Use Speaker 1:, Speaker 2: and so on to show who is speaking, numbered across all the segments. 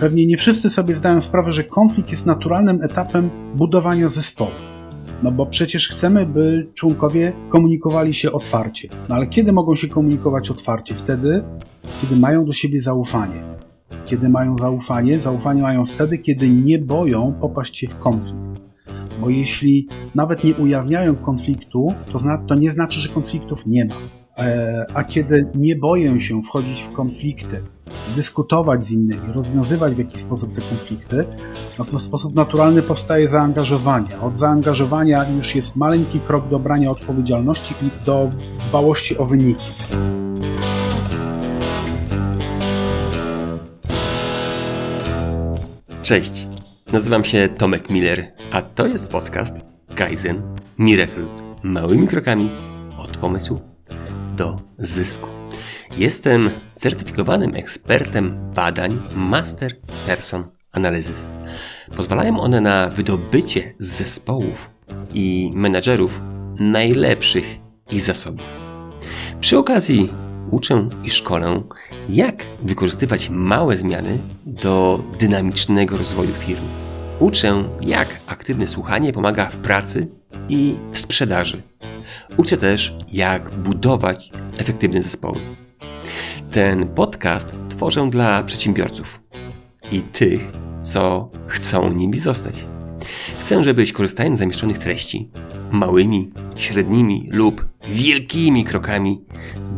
Speaker 1: Pewnie nie wszyscy sobie zdają sprawę, że konflikt jest naturalnym etapem budowania zespołu. No bo przecież chcemy, by członkowie komunikowali się otwarcie. No ale kiedy mogą się komunikować otwarcie? Wtedy, kiedy mają do siebie zaufanie. Kiedy mają zaufanie? Zaufanie mają wtedy, kiedy nie boją popaść się w konflikt. Bo jeśli nawet nie ujawniają konfliktu, to, zna, to nie znaczy, że konfliktów nie ma. E, a kiedy nie boję się wchodzić w konflikty, dyskutować z innymi, rozwiązywać w jakiś sposób te konflikty, no to w sposób naturalny powstaje zaangażowanie. Od zaangażowania już jest maleńki krok do brania odpowiedzialności i do dbałości o wyniki.
Speaker 2: Cześć, nazywam się Tomek Miller, a to jest podcast Kaizen Miracle. Małymi krokami od pomysłu do zysku. Jestem certyfikowanym ekspertem badań Master Person Analysis. Pozwalają one na wydobycie z zespołów i menedżerów najlepszych ich zasobów. Przy okazji uczę i szkolę, jak wykorzystywać małe zmiany do dynamicznego rozwoju firmy. Uczę, jak aktywne słuchanie pomaga w pracy i w sprzedaży. Uczę też, jak budować efektywne zespoły. Ten podcast tworzę dla przedsiębiorców i tych, co chcą nimi zostać. Chcę, żebyś korzystając z zamieszczonych treści, małymi, średnimi lub wielkimi krokami,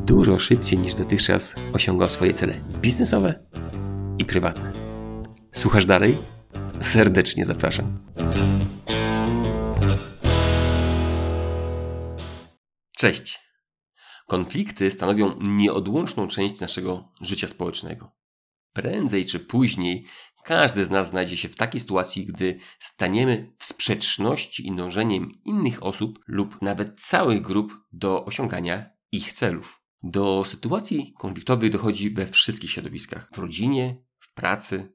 Speaker 2: dużo szybciej niż dotychczas osiągał swoje cele biznesowe i prywatne. Słuchasz dalej? Serdecznie zapraszam. Cześć. Konflikty stanowią nieodłączną część naszego życia społecznego. Prędzej czy później każdy z nas znajdzie się w takiej sytuacji, gdy staniemy w sprzeczności i dążeniem innych osób lub nawet całych grup do osiągania ich celów. Do sytuacji konfliktowych dochodzi we wszystkich środowiskach w rodzinie, w pracy.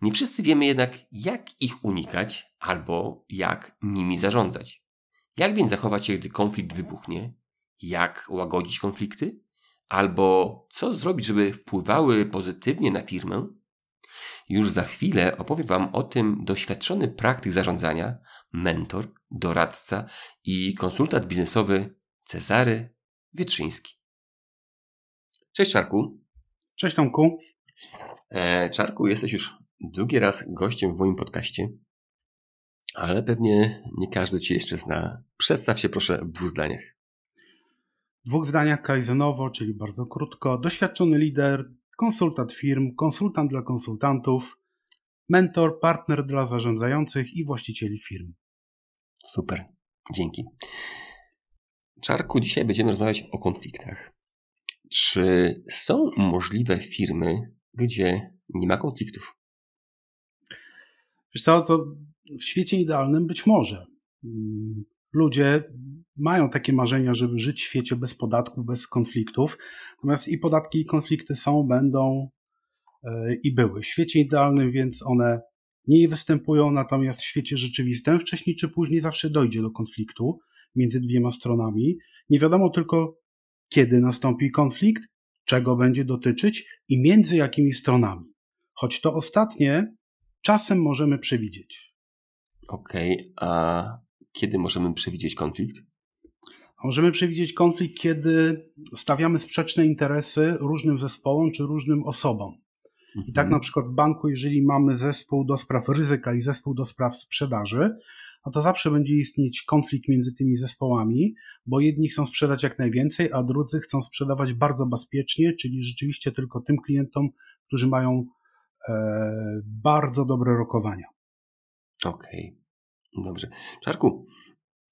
Speaker 2: Nie wszyscy wiemy jednak, jak ich unikać albo jak nimi zarządzać. Jak więc zachować się, gdy konflikt wybuchnie jak łagodzić konflikty, albo co zrobić, żeby wpływały pozytywnie na firmę, już za chwilę opowiem Wam o tym doświadczony praktyk zarządzania, mentor, doradca i konsultant biznesowy Cezary Wietrzyński. Cześć Czarku.
Speaker 1: Cześć Tomku.
Speaker 2: E, Czarku, jesteś już drugi raz gościem w moim podcaście, ale pewnie nie każdy Cię jeszcze zna. Przedstaw się proszę w dwóch zdaniach
Speaker 1: dwóch zdaniach kaizenowo, czyli bardzo krótko. Doświadczony lider, konsultant firm, konsultant dla konsultantów, mentor, partner dla zarządzających i właścicieli firm.
Speaker 2: Super, dzięki. Czarku, dzisiaj będziemy rozmawiać o konfliktach. Czy są możliwe firmy, gdzie nie ma konfliktów?
Speaker 1: Wiesz co, to w świecie idealnym być może. Mm, ludzie mają takie marzenia, żeby żyć w świecie bez podatków, bez konfliktów. Natomiast i podatki, i konflikty są, będą e, i były. W świecie idealnym więc one nie występują, natomiast w świecie rzeczywistym wcześniej czy później zawsze dojdzie do konfliktu między dwiema stronami. Nie wiadomo tylko, kiedy nastąpi konflikt, czego będzie dotyczyć i między jakimi stronami. Choć to ostatnie czasem możemy przewidzieć.
Speaker 2: Okej, okay, a kiedy możemy przewidzieć konflikt?
Speaker 1: Możemy przewidzieć konflikt, kiedy stawiamy sprzeczne interesy różnym zespołom czy różnym osobom. I tak mhm. na przykład w banku, jeżeli mamy zespół do spraw ryzyka i zespół do spraw sprzedaży, no to zawsze będzie istnieć konflikt między tymi zespołami, bo jedni chcą sprzedać jak najwięcej, a drudzy chcą sprzedawać bardzo bezpiecznie, czyli rzeczywiście tylko tym klientom, którzy mają e, bardzo dobre rokowania.
Speaker 2: Okej, okay. Dobrze. Czarku,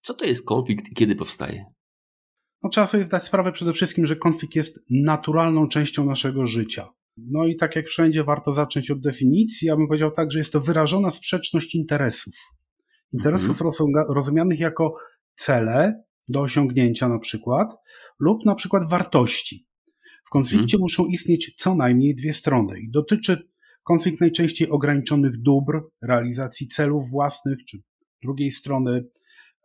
Speaker 2: co to jest konflikt i kiedy powstaje?
Speaker 1: No, trzeba sobie zdać sprawę przede wszystkim, że konflikt jest naturalną częścią naszego życia. No i tak jak wszędzie warto zacząć od definicji, ja bym powiedział tak, że jest to wyrażona sprzeczność interesów. Interesów mhm. rozumianych jako cele do osiągnięcia na przykład, lub na przykład wartości. W konflikcie mhm. muszą istnieć co najmniej dwie strony i dotyczy konflikt najczęściej ograniczonych dóbr, realizacji celów własnych, czy drugiej strony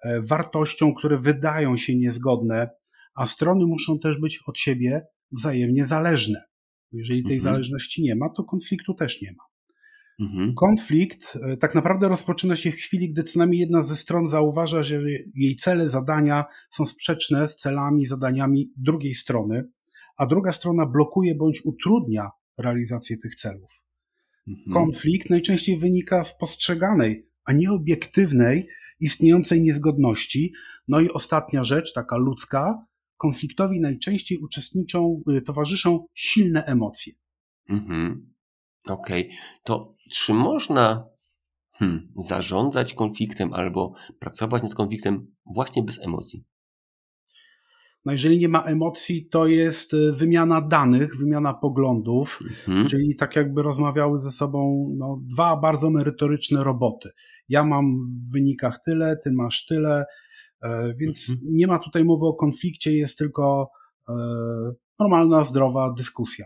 Speaker 1: e, wartością, które wydają się niezgodne a strony muszą też być od siebie wzajemnie zależne. Jeżeli tej mhm. zależności nie ma, to konfliktu też nie ma. Mhm. Konflikt e, tak naprawdę rozpoczyna się w chwili, gdy co najmniej jedna ze stron zauważa, że jej cele, zadania są sprzeczne z celami, zadaniami drugiej strony, a druga strona blokuje bądź utrudnia realizację tych celów. Mhm. Konflikt najczęściej wynika z postrzeganej, a nie obiektywnej, istniejącej niezgodności. No i ostatnia rzecz, taka ludzka, konfliktowi najczęściej uczestniczą, y, towarzyszą silne emocje.
Speaker 2: Mhm. Okej, okay. to czy można hmm, zarządzać konfliktem albo pracować nad konfliktem właśnie bez emocji?
Speaker 1: No jeżeli nie ma emocji, to jest y, wymiana danych, wymiana poglądów, mhm. czyli tak jakby rozmawiały ze sobą no, dwa bardzo merytoryczne roboty. Ja mam w wynikach tyle, ty masz tyle, e, więc mhm. nie ma tutaj mowy o konflikcie, jest tylko e, normalna, zdrowa dyskusja.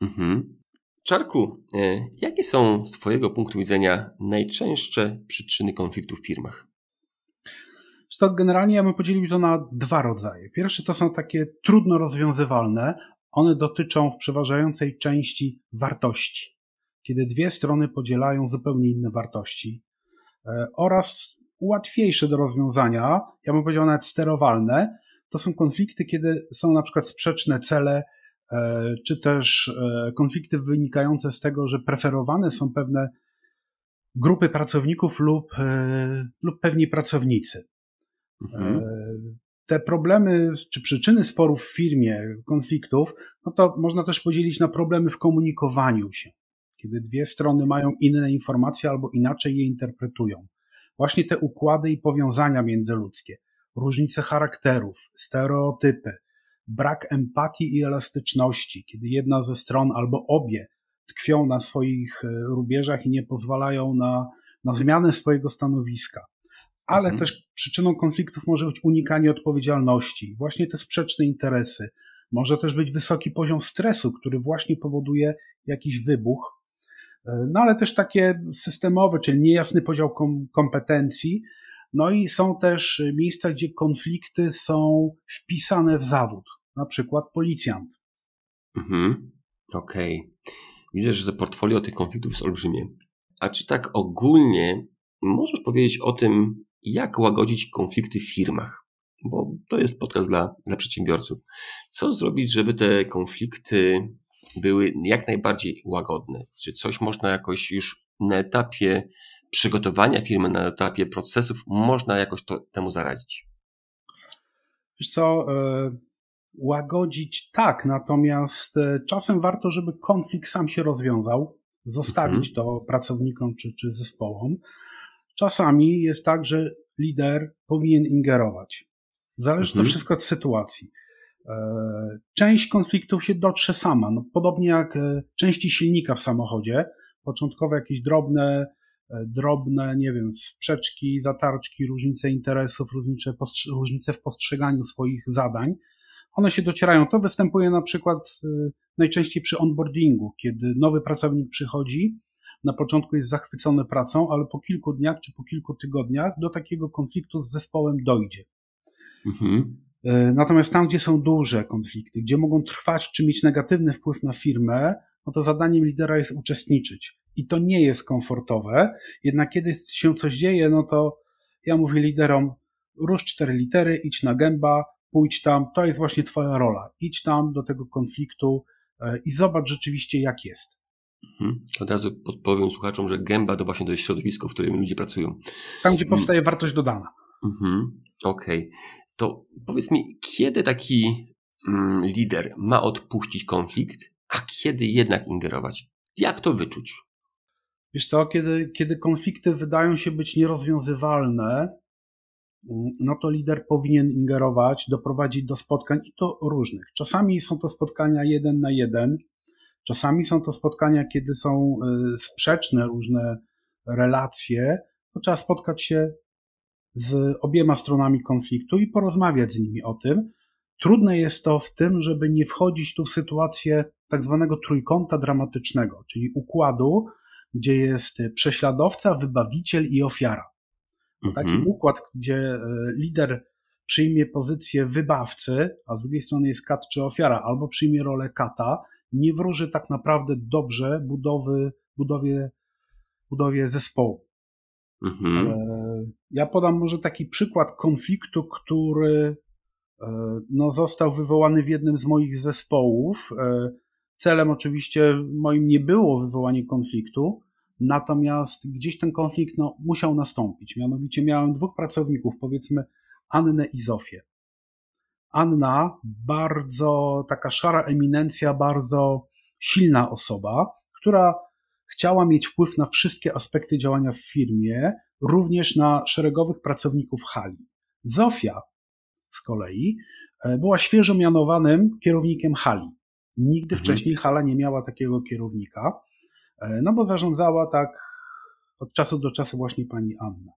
Speaker 1: Mhm.
Speaker 2: Czarku, e, jakie są z Twojego punktu widzenia najczęstsze przyczyny konfliktu w firmach?
Speaker 1: To generalnie ja bym podzielił to na dwa rodzaje. Pierwsze to są takie trudno rozwiązywalne. One dotyczą w przeważającej części wartości, kiedy dwie strony podzielają zupełnie inne wartości e, oraz łatwiejsze do rozwiązania, ja bym powiedział nawet sterowalne, to są konflikty, kiedy są na przykład sprzeczne cele, e, czy też e, konflikty wynikające z tego, że preferowane są pewne grupy pracowników lub, lub pewni pracownicy. Mhm. E, te problemy czy przyczyny sporów w firmie, konfliktów, no to można też podzielić na problemy w komunikowaniu się, kiedy dwie strony mają inne informacje albo inaczej je interpretują. Właśnie te układy i powiązania międzyludzkie, różnice charakterów, stereotypy, brak empatii i elastyczności, kiedy jedna ze stron albo obie tkwią na swoich e, rubieżach i nie pozwalają na, na zmianę swojego stanowiska ale mhm. też przyczyną konfliktów może być unikanie odpowiedzialności, właśnie te sprzeczne interesy. Może też być wysoki poziom stresu, który właśnie powoduje jakiś wybuch. E, no ale też takie systemowe, czyli niejasny podział kom kompetencji. No i są też miejsca, gdzie konflikty są wpisane w zawód, na przykład policjant.
Speaker 2: Mhm. Okej. Okay. Widzę, że to portfolio tych konfliktów jest olbrzymie. A czy tak ogólnie możesz powiedzieć o tym, jak łagodzić konflikty w firmach, bo to jest podcast dla, dla przedsiębiorców. Co zrobić, żeby te konflikty były jak najbardziej łagodne? Czy coś można jakoś już na etapie przygotowania firmy, na etapie procesów, można jakoś to, temu zaradzić?
Speaker 1: Wiesz co, e, łagodzić tak, natomiast e, czasem warto, żeby konflikt sam się rozwiązał, zostawić mhm. to pracownikom czy, czy zespołom, Czasami jest tak, że lider powinien ingerować. Zależy mhm. to wszystko od sytuacji. E, część konfliktów się dotrze sama, no, podobnie jak e, części silnika w samochodzie. Początkowe jakieś drobne, e, drobne, nie wiem, sprzeczki, zatarczki, różnice interesów, różnice, różnice w postrzeganiu swoich zadań. One się docierają. To występuje na przykład najczęściej przy onboardingu, kiedy nowy pracownik przychodzi na początku jest zachwycony pracą, ale po kilku dniach czy po kilku tygodniach do takiego konfliktu z zespołem dojdzie. Mhm. E, natomiast tam, gdzie są duże konflikty, gdzie mogą trwać czy mieć negatywny wpływ na firmę, no to zadaniem lidera jest uczestniczyć. I to nie jest komfortowe, jednak kiedy się coś dzieje, no to ja mówię liderom, rusz cztery litery, idź na gęba, pójdź tam, to jest właśnie twoja rola. Idź tam do tego konfliktu e, i zobacz rzeczywiście jak jest.
Speaker 2: Mhm. Od razu podpowiem słuchaczom, że gęba to właśnie to jest środowisko, w którym ludzie pracują.
Speaker 1: Tam, gdzie powstaje wartość dodana.
Speaker 2: Mhm. Okej. Okay. To powiedz mi, kiedy taki mm, lider ma odpuścić konflikt, a kiedy jednak ingerować? Jak to wyczuć?
Speaker 1: Wiesz co, kiedy, kiedy konflikty wydają się być nierozwiązywalne, mm, no to lider powinien ingerować, doprowadzić do spotkań i to różnych. Czasami są to spotkania jeden na jeden, Czasami są to spotkania, kiedy są y, sprzeczne różne relacje, to trzeba spotkać się z obiema stronami konfliktu i porozmawiać z nimi o tym. Trudne jest to w tym, żeby nie wchodzić tu w sytuację tak zwanego trójkąta dramatycznego, czyli układu, gdzie jest prześladowca, wybawiciel i ofiara. Mhm. Taki układ, gdzie y, lider przyjmie pozycję wybawcy, a z drugiej strony jest kat czy ofiara, albo przyjmie rolę kata, nie wróży tak naprawdę dobrze budowy, budowie budowie zespołu. Mhm. E, ja podam może taki przykład konfliktu, który e, no, został wywołany w jednym z moich zespołów. E, celem oczywiście moim nie było wywołanie konfliktu, natomiast gdzieś ten konflikt no, musiał nastąpić. Mianowicie miałem dwóch pracowników, powiedzmy Annę i Zofię. Anna, bardzo taka szara eminencja, bardzo silna osoba, która chciała mieć wpływ na wszystkie aspekty działania w firmie, również na szeregowych pracowników hali. Zofia z kolei e, była świeżo mianowanym kierownikiem hali. Nigdy mhm. wcześniej hala nie miała takiego kierownika, e, no bo zarządzała tak od czasu do czasu właśnie pani Anna.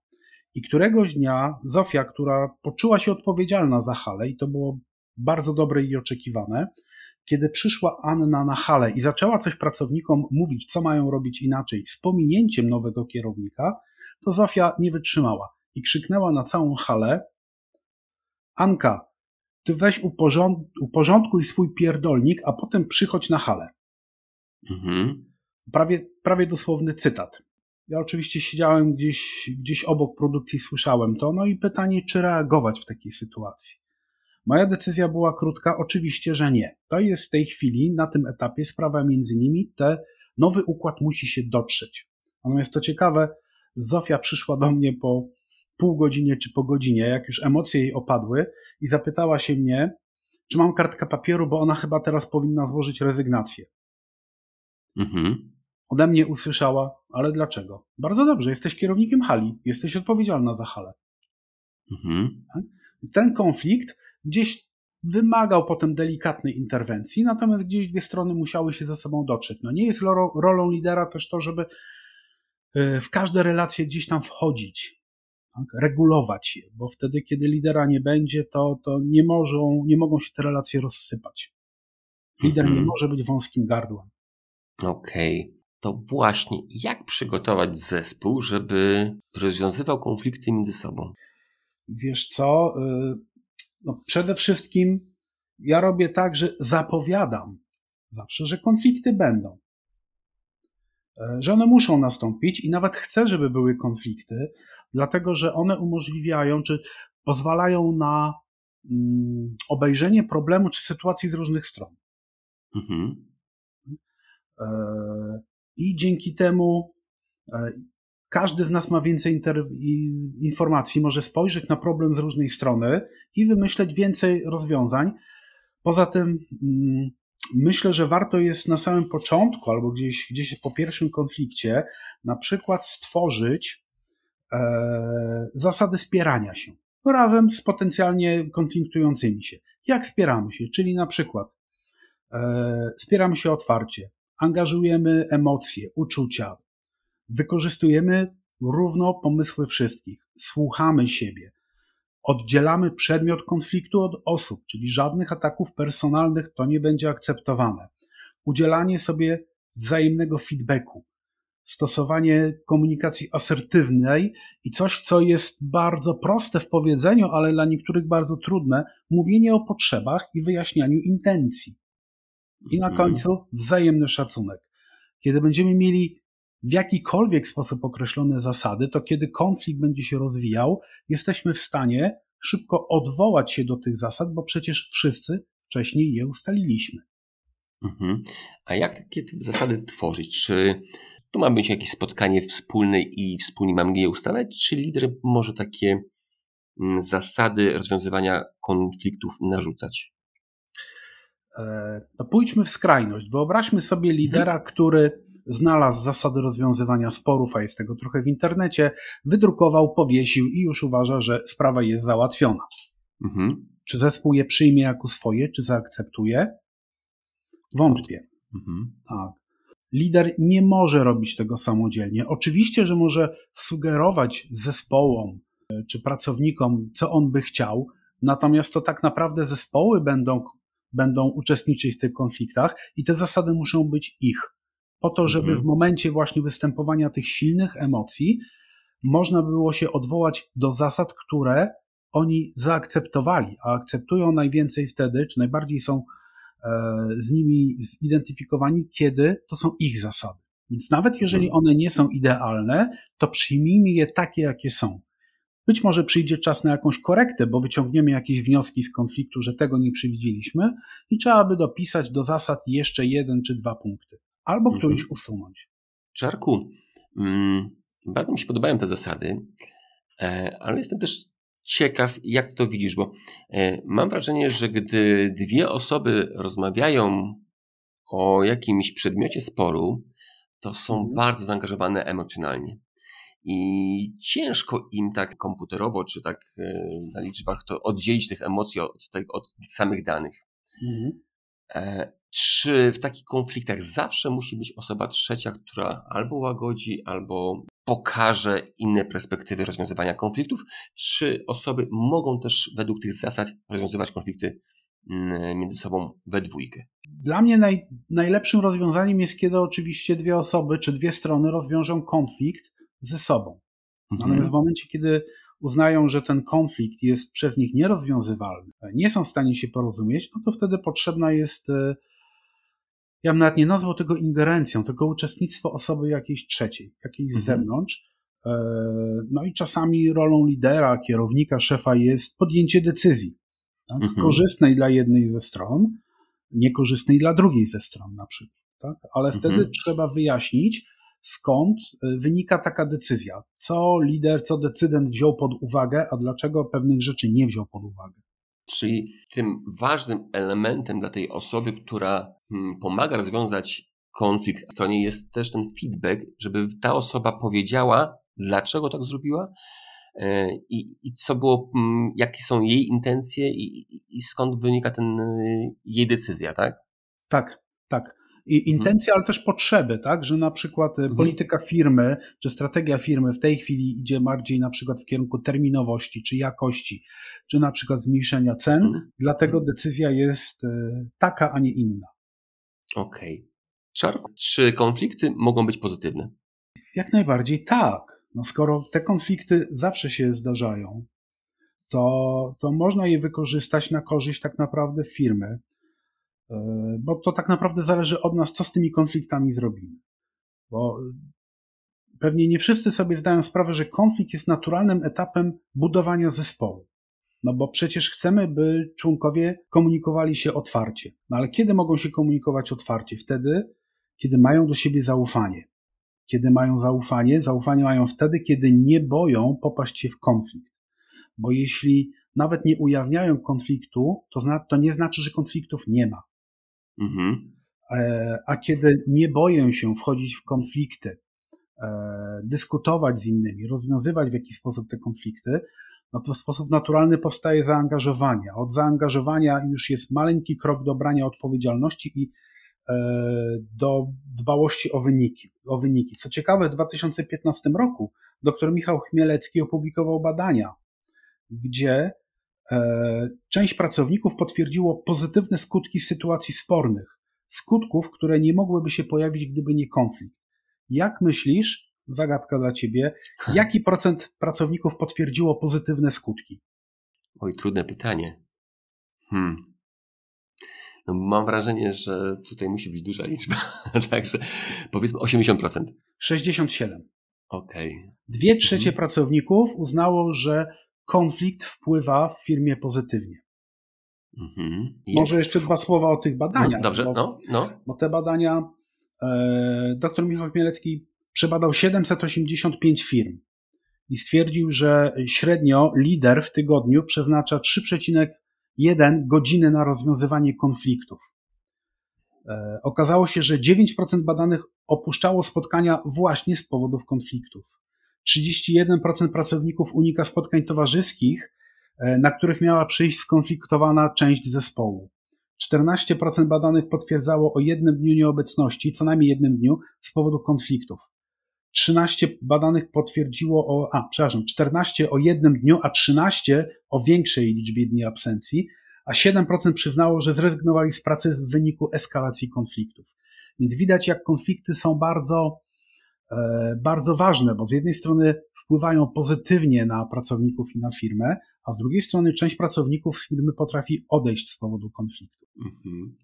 Speaker 1: I któregoś dnia Zofia, która poczuła się odpowiedzialna za halę, i to było bardzo dobre i oczekiwane, kiedy przyszła Anna na halę i zaczęła coś pracownikom mówić, co mają robić inaczej, z pominięciem nowego kierownika, to Zofia nie wytrzymała i krzyknęła na całą halę: Anka, ty weź uporząd uporządkuj swój pierdolnik, a potem przychodź na halę. Mhm. Prawie, prawie dosłowny cytat. Ja oczywiście siedziałem gdzieś, gdzieś obok produkcji, słyszałem to, no i pytanie, czy reagować w takiej sytuacji. Moja decyzja była krótka, oczywiście, że nie. To jest w tej chwili, na tym etapie, sprawa między nimi, te nowy układ musi się dotrzeć. Natomiast to ciekawe, Zofia przyszła do mnie po pół godzinie czy po godzinie, jak już emocje jej opadły i zapytała się mnie, czy mam kartkę papieru, bo ona chyba teraz powinna złożyć rezygnację. Mhm. Ode mnie usłyszała, ale dlaczego? Bardzo dobrze, jesteś kierownikiem hali, jesteś odpowiedzialna za halę. Mhm. Tak? Ten konflikt gdzieś wymagał potem delikatnej interwencji, natomiast gdzieś dwie strony musiały się ze sobą dotrzeć. No nie jest rolą lidera też to, żeby e, w każde relacje gdzieś tam wchodzić, tak? regulować je, bo wtedy, kiedy lidera nie będzie, to, to nie, mogą, nie mogą się te relacje rozsypać. Lider nie mhm. może być wąskim gardłem.
Speaker 2: Okej. Okay. To właśnie, jak przygotować zespół, żeby rozwiązywał konflikty między sobą?
Speaker 1: Wiesz co? Y, no przede wszystkim ja robię tak, że zapowiadam zawsze, że konflikty będą. E, że one muszą nastąpić i nawet chcę, żeby były konflikty, dlatego że one umożliwiają, czy pozwalają na mm, obejrzenie problemu czy sytuacji z różnych stron. Mhm. E, I dzięki temu e, każdy z nas ma więcej informacji, może spojrzeć na problem z różnej strony i wymyśleć więcej rozwiązań. Poza tym mm, myślę, że warto jest na samym początku albo gdzieś, gdzieś po pierwszym konflikcie na przykład stworzyć e, zasady spierania się razem z potencjalnie konfliktującymi się. Jak spieramy się? Czyli na przykład e, spieramy się otwarcie, angażujemy emocje, uczucia, Wykorzystujemy równo pomysły wszystkich, słuchamy siebie, oddzielamy przedmiot konfliktu od osób, czyli żadnych ataków personalnych to nie będzie akceptowane. Udzielanie sobie wzajemnego feedbacku, stosowanie komunikacji asertywnej i coś, co jest bardzo proste w powiedzeniu, ale dla niektórych bardzo trudne, mówienie o potrzebach i wyjaśnianiu intencji. I na mhm. końcu wzajemny szacunek. Kiedy będziemy mieli w jakikolwiek sposób określone zasady, to kiedy konflikt będzie się rozwijał, jesteśmy w stanie szybko odwołać się do tych zasad, bo przecież wszyscy wcześniej je ustaliliśmy.
Speaker 2: Mhm. A jak takie zasady tworzyć? Czy tu ma być jakieś spotkanie wspólne i wspólnie mamy je ustalać, czy lider może takie mm, zasady rozwiązywania konfliktów narzucać?
Speaker 1: E, no pójdźmy w skrajność. Wyobraźmy sobie lidera, mhm. który znalazł zasady rozwiązywania sporów, a jest tego trochę w internecie, wydrukował, powiesił i już uważa, że sprawa jest załatwiona. Mhm. Czy zespół je przyjmie jako swoje, czy zaakceptuje? Wątpię. Mhm. Tak. Lider nie może robić tego samodzielnie. Oczywiście, że może sugerować zespołom e, czy pracownikom, co on by chciał, natomiast to tak naprawdę zespoły będą będą uczestniczyć w tych konfliktach i te zasady muszą być ich. Po to, żeby mhm. w momencie właśnie występowania tych silnych emocji można było się odwołać do zasad, które oni zaakceptowali, a akceptują najwięcej wtedy, czy najbardziej są e, z nimi zidentyfikowani, kiedy to są ich zasady. Więc nawet jeżeli
Speaker 2: Mhm.
Speaker 1: one nie są idealne, to przyjmijmy je takie, jakie są. Być może przyjdzie czas na jakąś korektę, bo wyciągniemy jakieś wnioski z konfliktu, że tego nie przewidzieliśmy i trzeba by dopisać do zasad jeszcze jeden czy dwa punkty, albo
Speaker 2: Mhm.
Speaker 1: któryś usunąć.
Speaker 2: Czarku, mm, bardzo mi się podobają te zasady, e, ale jestem też ciekaw, jak ty to widzisz, bo e, mam wrażenie, że gdy dwie osoby rozmawiają o jakimś przedmiocie sporu, to są
Speaker 1: Mhm.
Speaker 2: bardzo zaangażowane emocjonalnie. I ciężko im tak komputerowo, czy tak e, na liczbach, to oddzielić tych emocji od, tych- od samych danych. E, Czy w takich konfliktach zawsze musi być osoba trzecia, która albo łagodzi, albo pokaże inne perspektywy rozwiązywania konfliktów? Czy osoby mogą też według tych zasad rozwiązywać konflikty mm, między sobą we dwójkę?
Speaker 1: Dla mnie naj, najlepszym rozwiązaniem jest, kiedy oczywiście dwie osoby czy dwie strony rozwiążą konflikt ze sobą. Natomiast w momencie, kiedy uznają, że ten konflikt jest przez nich nierozwiązywalny, nie są w stanie się porozumieć, no to wtedy potrzebna jest, e, ja bym nawet nie nazwał tego ingerencją, tylko uczestnictwo osoby jakiejś trzeciej, jakiejś z
Speaker 2: Mhm.
Speaker 1: zewnątrz. E, No i czasami rolą lidera, kierownika, szefa jest podjęcie decyzji, tak?
Speaker 2: Mhm.
Speaker 1: korzystnej dla jednej ze stron, niekorzystnej dla drugiej ze stron na przykład. Tak? Ale
Speaker 2: Mhm.
Speaker 1: wtedy trzeba wyjaśnić, skąd y, wynika taka decyzja. Co lider, co decydent wziął pod uwagę, a dlaczego pewnych rzeczy nie wziął pod uwagę.
Speaker 2: Czyli tym ważnym elementem dla tej osoby, która mm, pomaga rozwiązać konflikt w stronie jest też ten feedback, żeby ta osoba powiedziała, dlaczego tak zrobiła e, i, i co było, mm, jakie są jej intencje i, i, i skąd wynika ten, y, jej decyzja, tak?
Speaker 1: Tak, tak. I intencje, ale też potrzeby, tak? Że na przykład y,
Speaker 2: Mhm.
Speaker 1: polityka firmy, czy strategia firmy w tej chwili idzie bardziej na przykład w kierunku terminowości, czy jakości, czy na przykład zmniejszenia cen,
Speaker 2: Mhm.
Speaker 1: dlatego decyzja jest y, taka, a nie inna.
Speaker 2: Okej. Czarku, czy konflikty mogą być pozytywne?
Speaker 1: Jak najbardziej tak. No skoro te konflikty zawsze się zdarzają, to, to można je wykorzystać na korzyść tak naprawdę firmy, bo to tak naprawdę zależy od nas, co z tymi konfliktami zrobimy. Bo y, pewnie nie wszyscy sobie zdają sprawę, że konflikt jest naturalnym etapem budowania zespołu. No bo przecież chcemy, by członkowie komunikowali się otwarcie. No ale kiedy mogą się komunikować otwarcie? Wtedy, kiedy mają do siebie zaufanie. Kiedy mają zaufanie? Zaufanie mają wtedy, kiedy nie boją popaść się w konflikt. Bo jeśli nawet nie ujawniają konfliktu, to, to nie znaczy, że konfliktów nie ma.
Speaker 2: Mhm.
Speaker 1: E, A kiedy nie boję się wchodzić w konflikty, e, dyskutować z innymi, rozwiązywać w jakiś sposób te konflikty, no to w sposób naturalny powstaje zaangażowanie. Od zaangażowania już jest maleńki krok do brania odpowiedzialności i e, do dbałości o wyniki, o wyniki. Co ciekawe, w 2015 roku dr Michał Chmielecki opublikował badania, gdzie część pracowników potwierdziło pozytywne skutki sytuacji spornych, skutków, które nie mogłyby się pojawić, gdyby nie konflikt. Jak myślisz, zagadka dla ciebie, jaki procent pracowników potwierdziło pozytywne skutki?
Speaker 2: Oj, trudne pytanie. Hmm. No, mam wrażenie, że tutaj musi być duża liczba. Także powiedzmy 80%.
Speaker 1: 67.
Speaker 2: Okej.
Speaker 1: Dwie trzecie
Speaker 2: Mhm.
Speaker 1: pracowników uznało, że konflikt wpływa w firmie pozytywnie.
Speaker 2: Mhm.
Speaker 1: Może jeszcze dwa słowa o tych badaniach.
Speaker 2: No, dobrze,
Speaker 1: bo-
Speaker 2: no, no.
Speaker 1: bo te badania e, dr Michał Chmielecki przebadał 785 firm i stwierdził, że średnio lider w tygodniu przeznacza 3,1 godziny na rozwiązywanie konfliktów. E, okazało się, że 9% badanych opuszczało spotkania właśnie z powodów konfliktów. 31% pracowników unika spotkań towarzyskich, e, na których miała przyjść skonfliktowana część zespołu. 14% badanych potwierdzało o jednym dniu nieobecności, co najmniej jednym dniu, z powodu konfliktów. 13 badanych potwierdziło o, a, przepraszam, 14 o jednym dniu, a 13 o większej liczbie dni absencji, a 7% przyznało, że zrezygnowali z pracy w wyniku eskalacji konfliktów. Więc widać, jak konflikty są bardzo, bardzo ważne, bo z jednej strony wpływają pozytywnie na pracowników i na firmę, a z drugiej strony część pracowników z firmy potrafi odejść z powodu konfliktu.
Speaker 2: Mhm.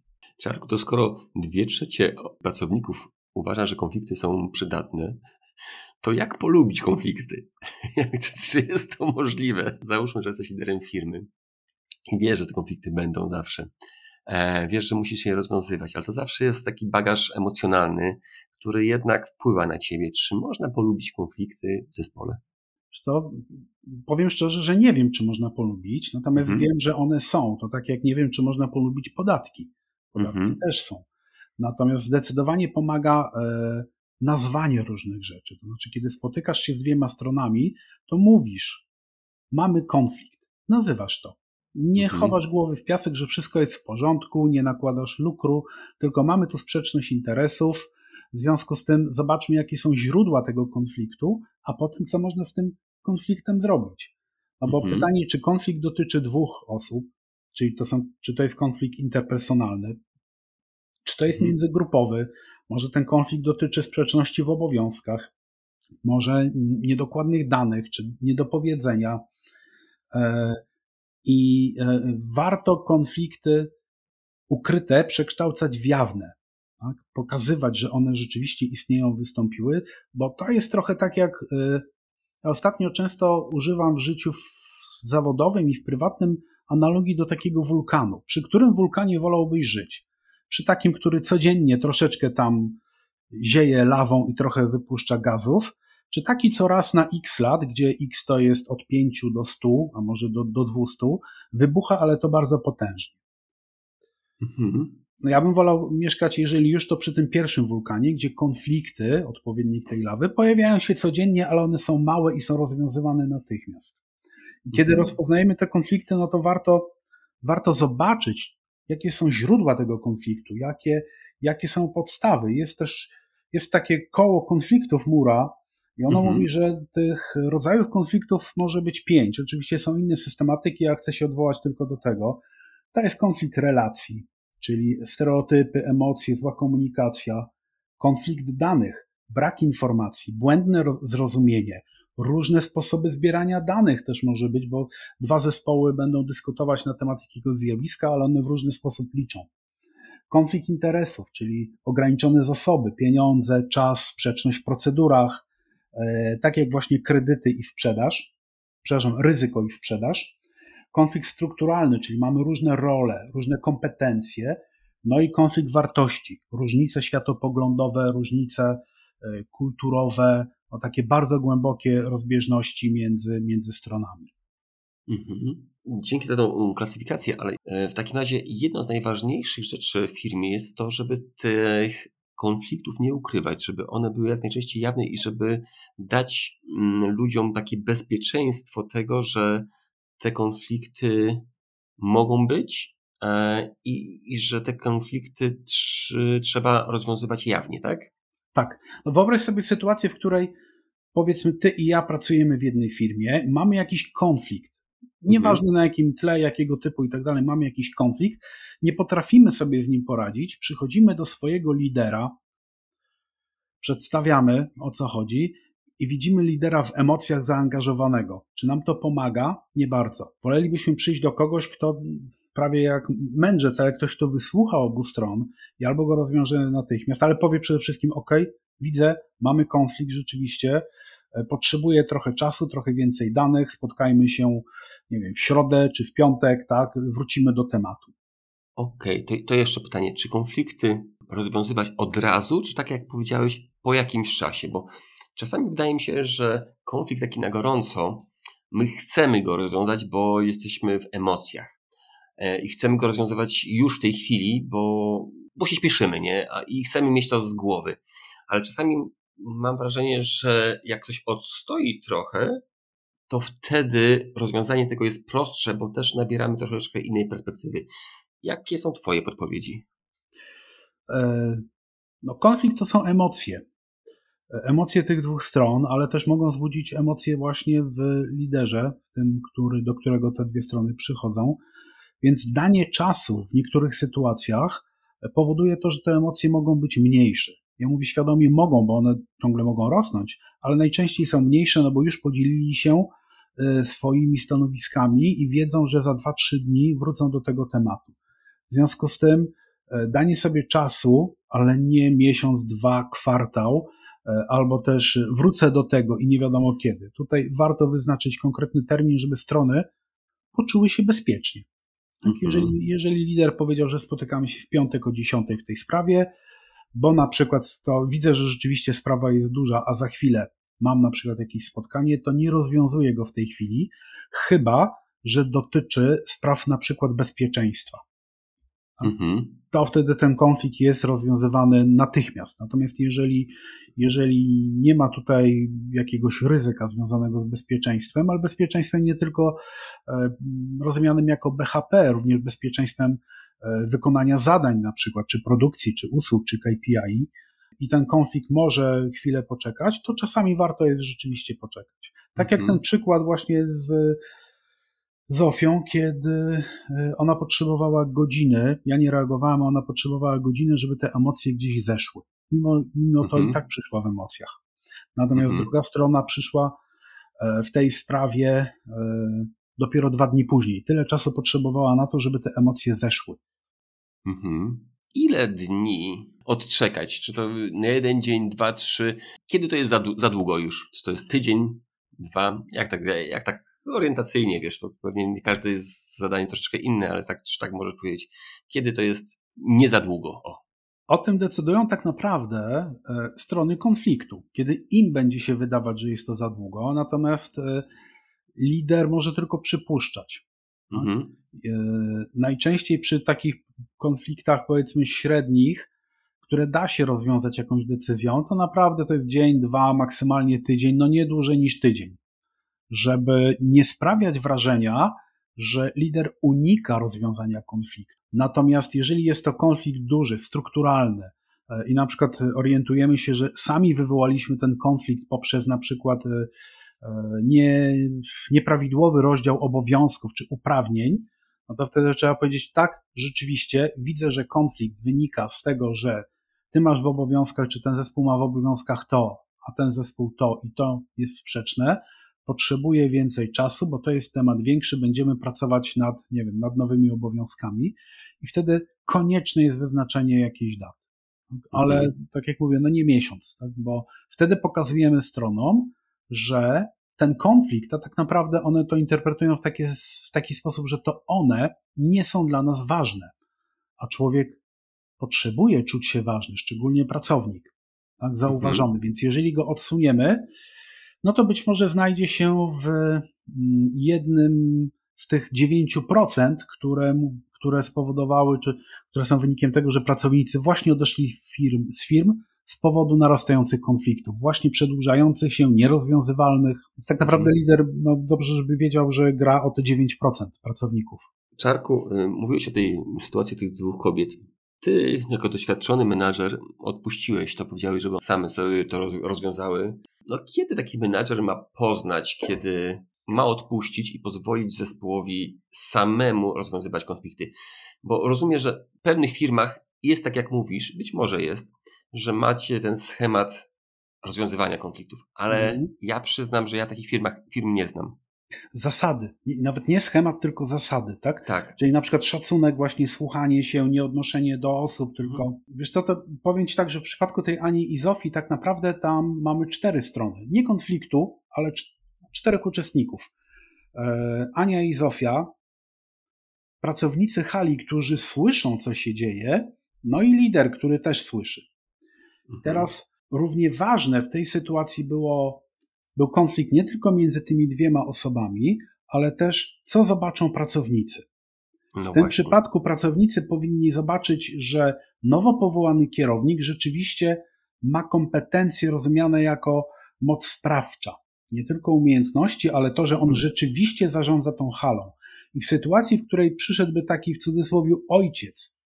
Speaker 2: Czarku, to skoro dwie trzecie pracowników uważa, że konflikty są przydatne, to jak polubić konflikty? czy, czy jest to możliwe? Załóżmy, że jesteś liderem firmy i wiesz, że te konflikty będą zawsze. E, wiesz, że musisz je rozwiązywać, ale to zawsze jest taki bagaż emocjonalny, który jednak wpływa na ciebie. Czy można polubić konflikty w zespole?
Speaker 1: Co? Powiem szczerze, że nie wiem, czy można polubić, natomiast mhm. wiem, że one są. To tak jak nie wiem, czy można polubić podatki. Podatki mhm. też są. Natomiast zdecydowanie pomaga e, nazwanie różnych rzeczy. To znaczy, kiedy spotykasz się z dwiema stronami, to mówisz, mamy konflikt, nazywasz to. Nie mhm. chowasz głowy w piasek, że wszystko jest w porządku, nie nakładasz lukru, tylko mamy tu sprzeczność interesów. W związku z tym zobaczmy, jakie są źródła tego konfliktu, a potem co można z tym konfliktem zrobić. No bo mhm. pytanie, czy konflikt dotyczy dwóch osób, czyli to są, czy to jest konflikt interpersonalny, czy to jest mhm. międzygrupowy, może ten konflikt dotyczy sprzeczności w obowiązkach, może niedokładnych danych, czy niedopowiedzenia. I e, warto konflikty ukryte przekształcać w jawne. Tak? Pokazywać, że one rzeczywiście istnieją, wystąpiły, bo to jest trochę tak jak e, ja ostatnio często używam w życiu zawodowym i w prywatnym analogii do takiego wulkanu. Przy którym wulkanie wolałbyś żyć? Przy takim, który codziennie troszeczkę tam zieje lawą i trochę wypuszcza gazów, czy taki co raz na x lat, gdzie x to jest od 5 do 100, a może do, do 200, wybucha, ale to bardzo potężnie. Mhm. No ja bym wolał mieszkać, jeżeli już to przy tym pierwszym wulkanie, gdzie konflikty, odpowiednik tej lawy, pojawiają się codziennie, ale one są małe i są rozwiązywane natychmiast. I kiedy mhm. rozpoznajemy te konflikty, no to warto, warto zobaczyć, jakie są źródła tego konfliktu, jakie, jakie są podstawy. Jest też jest takie koło konfliktów Mura, i ono mhm. mówi, że tych rodzajów konfliktów może być pięć. Oczywiście są inne systematyki, ja chcę się odwołać tylko do tego. To jest konflikt relacji, czyli stereotypy, emocje, zła komunikacja, konflikt danych, brak informacji, błędne zrozumienie, różne sposoby zbierania danych też może być, bo dwa zespoły będą dyskutować na temat jakiegoś zjawiska, ale one w różny sposób liczą. Konflikt interesów, czyli ograniczone zasoby, pieniądze, czas, sprzeczność w procedurach, tak jak właśnie kredyty i sprzedaż, przepraszam, ryzyko i sprzedaż. Konflikt strukturalny, czyli mamy różne role, różne kompetencje, no i konflikt wartości, różnice światopoglądowe, różnice e, kulturowe, no takie bardzo głębokie rozbieżności między, między stronami.
Speaker 2: Mhm. Dzięki za tą klasyfikację, ale e, w takim razie jedną z najważniejszych rzeczy w firmie jest to, żeby tych konfliktów nie ukrywać, żeby one były jak najczęściej jawne i żeby dać mm, ludziom takie bezpieczeństwo tego, że te konflikty mogą być e, i, i że te konflikty tr trzeba rozwiązywać jawnie, tak?
Speaker 1: Tak. No wyobraź sobie sytuację, w której powiedzmy ty i ja pracujemy w jednej firmie, mamy jakiś konflikt Nieważne na jakim tle, jakiego typu i tak dalej, mamy jakiś konflikt, nie potrafimy sobie z nim poradzić, przychodzimy do swojego lidera, przedstawiamy o co chodzi i widzimy lidera w emocjach zaangażowanego. Czy nam to pomaga? Nie bardzo. Wolelibyśmy przyjść do kogoś, kto prawie jak mędrzec, ale ktoś, kto wysłucha obu stron i albo go rozwiąże natychmiast, ale powie przede wszystkim: OK, widzę, mamy konflikt rzeczywiście, E, potrzebuje trochę czasu, trochę więcej danych, spotkajmy się, nie wiem, w środę czy w piątek, tak, wrócimy do tematu.
Speaker 2: Okej, okay, to, to jeszcze pytanie, czy konflikty rozwiązywać od razu, czy tak jak powiedziałeś, po jakimś czasie? Bo czasami wydaje mi się, że konflikt taki na gorąco, my chcemy go rozwiązać, bo jesteśmy w emocjach. E, I chcemy go rozwiązywać już w tej chwili, bo, bo się śpieszymy, nie? I chcemy mieć to z głowy. Ale czasami mam wrażenie, że jak ktoś odstoi trochę, to wtedy rozwiązanie tego jest prostsze, bo też nabieramy troszeczkę innej perspektywy. Jakie są Twoje podpowiedzi?
Speaker 1: E, no, konflikt to są emocje. E, emocje tych dwóch stron, ale też mogą wzbudzić emocje właśnie w liderze, w tym, który, do którego te dwie strony przychodzą. Więc danie czasu w niektórych sytuacjach powoduje to, że te emocje mogą być mniejsze. Ja mówię świadomie mogą, bo one ciągle mogą rosnąć, ale najczęściej są mniejsze, no bo już podzielili się e, swoimi stanowiskami i wiedzą, że za 2-3 dni wrócą do tego tematu. W związku z tym e, danie sobie czasu, ale nie miesiąc, dwa, kwartał, e, albo też wrócę do tego i nie wiadomo kiedy. Tutaj warto wyznaczyć konkretny termin, żeby strony poczuły się bezpiecznie. Tak, mhm. jeżeli, jeżeli lider powiedział, że spotykamy się w piątek o 10 w tej sprawie, bo na przykład to widzę, że rzeczywiście sprawa jest duża, a za chwilę mam na przykład jakieś spotkanie, to nie rozwiązuję go w tej chwili, chyba że dotyczy spraw na przykład bezpieczeństwa. Mhm. To wtedy ten konflikt jest rozwiązywany natychmiast. Natomiast jeżeli, jeżeli nie ma tutaj jakiegoś ryzyka związanego z bezpieczeństwem, ale bezpieczeństwem nie tylko e, rozumianym jako BHP, również bezpieczeństwem wykonania zadań, na przykład, czy produkcji, czy usług, czy KPI, i ten konflikt może chwilę poczekać, to czasami warto jest rzeczywiście poczekać. Tak jak mhm. ten przykład właśnie z Zofią, kiedy e, ona potrzebowała godziny, ja nie reagowałem, ona potrzebowała godziny, żeby te emocje gdzieś zeszły. Mimo, mimo to i mhm. tak przyszła w emocjach. Natomiast mhm. druga strona przyszła e, w tej sprawie e, dopiero dwa dni później. Tyle czasu potrzebowała na to, żeby te emocje zeszły.
Speaker 2: Mhm. Ile dni odczekać? Czy to na jeden dzień, dwa, trzy? Kiedy to jest za, za długo już? Czy to jest tydzień, dwa? Jak tak, jak tak orientacyjnie, wiesz, to pewnie nie każde jest zadanie troszeczkę inne, ale tak, czy tak możesz powiedzieć. Kiedy to jest nie za długo? O.
Speaker 1: O tym decydują tak naprawdę e, strony konfliktu. Kiedy im będzie się wydawać, że jest to za długo, natomiast e, lider może tylko przypuszczać. Tak? Mhm. E, najczęściej przy takich konfliktach, powiedzmy, średnich, które da się rozwiązać jakąś decyzją, to naprawdę to jest dzień, dwa, maksymalnie tydzień, no nie dłużej niż tydzień. Żeby nie sprawiać wrażenia, że lider unika rozwiązania konfliktu. Natomiast jeżeli jest to konflikt duży, strukturalny e, i na przykład orientujemy się, że sami wywołaliśmy ten konflikt poprzez na przykład e, nie, nieprawidłowy rozdział obowiązków czy uprawnień, no to wtedy trzeba powiedzieć tak, rzeczywiście widzę, że konflikt wynika z tego, że ty masz w obowiązkach, czy ten zespół ma w obowiązkach to, a ten zespół to i to jest sprzeczne, potrzebuje więcej czasu, bo to jest temat większy, będziemy pracować nad, nie wiem, nad nowymi obowiązkami i wtedy konieczne jest wyznaczenie jakiejś daty. Ale mhm. tak jak mówię, no nie miesiąc, tak? bo wtedy pokazujemy stronom, że ten konflikt, a tak naprawdę one to interpretują w taki, w taki sposób, że to one nie są dla nas ważne, a człowiek potrzebuje czuć się ważny, szczególnie pracownik, tak, zauważony. Mhm. Więc jeżeli go odsuniemy, no to być może znajdzie się w mm, jednym z tych 9%, które, które spowodowały, czy które są wynikiem tego, że pracownicy właśnie odeszli firm, z firm z powodu narastających konfliktów, właśnie przedłużających się, nierozwiązywalnych. Więc tak naprawdę mhm. lider, no dobrze, żeby wiedział, że gra o te 9% pracowników.
Speaker 2: Czarku, y, mówiłeś o tej sytuacji tych dwóch kobiet. Ty, jako doświadczony menadżer, odpuściłeś to, powiedziałeś, żeby same sobie to rozwiązały. No kiedy taki menadżer ma poznać, kiedy ma odpuścić i pozwolić zespołowi samemu rozwiązywać konflikty? Bo rozumiem, że w pewnych firmach jest tak, jak mówisz, być może jest, że macie ten schemat rozwiązywania konfliktów, ale mm. ja przyznam, że ja takich firmach, firm nie znam
Speaker 1: zasady. Nawet nie schemat, tylko zasady, tak?
Speaker 2: Tak.
Speaker 1: Czyli na przykład szacunek, właśnie słuchanie się, nie odnoszenie do osób, tylko mhm. wiesz co, to powiem Ci tak, że w przypadku tej Ani i Zofii tak naprawdę tam mamy cztery strony. Nie konfliktu, ale czterech uczestników. E, Ania i Zofia, pracownicy hali, którzy słyszą, co się dzieje, no i lider, który też słyszy. Mhm. Teraz równie ważne w tej sytuacji było był konflikt nie tylko między tymi dwiema osobami, ale też co zobaczą pracownicy. No w tym właśnie. przypadku pracownicy powinni zobaczyć, że nowo powołany kierownik rzeczywiście ma kompetencje rozumiane jako moc sprawcza. Nie tylko umiejętności, ale to, że on mhm. rzeczywiście zarządza tą halą. I w sytuacji, w której przyszedłby taki w cudzysłowie ojciec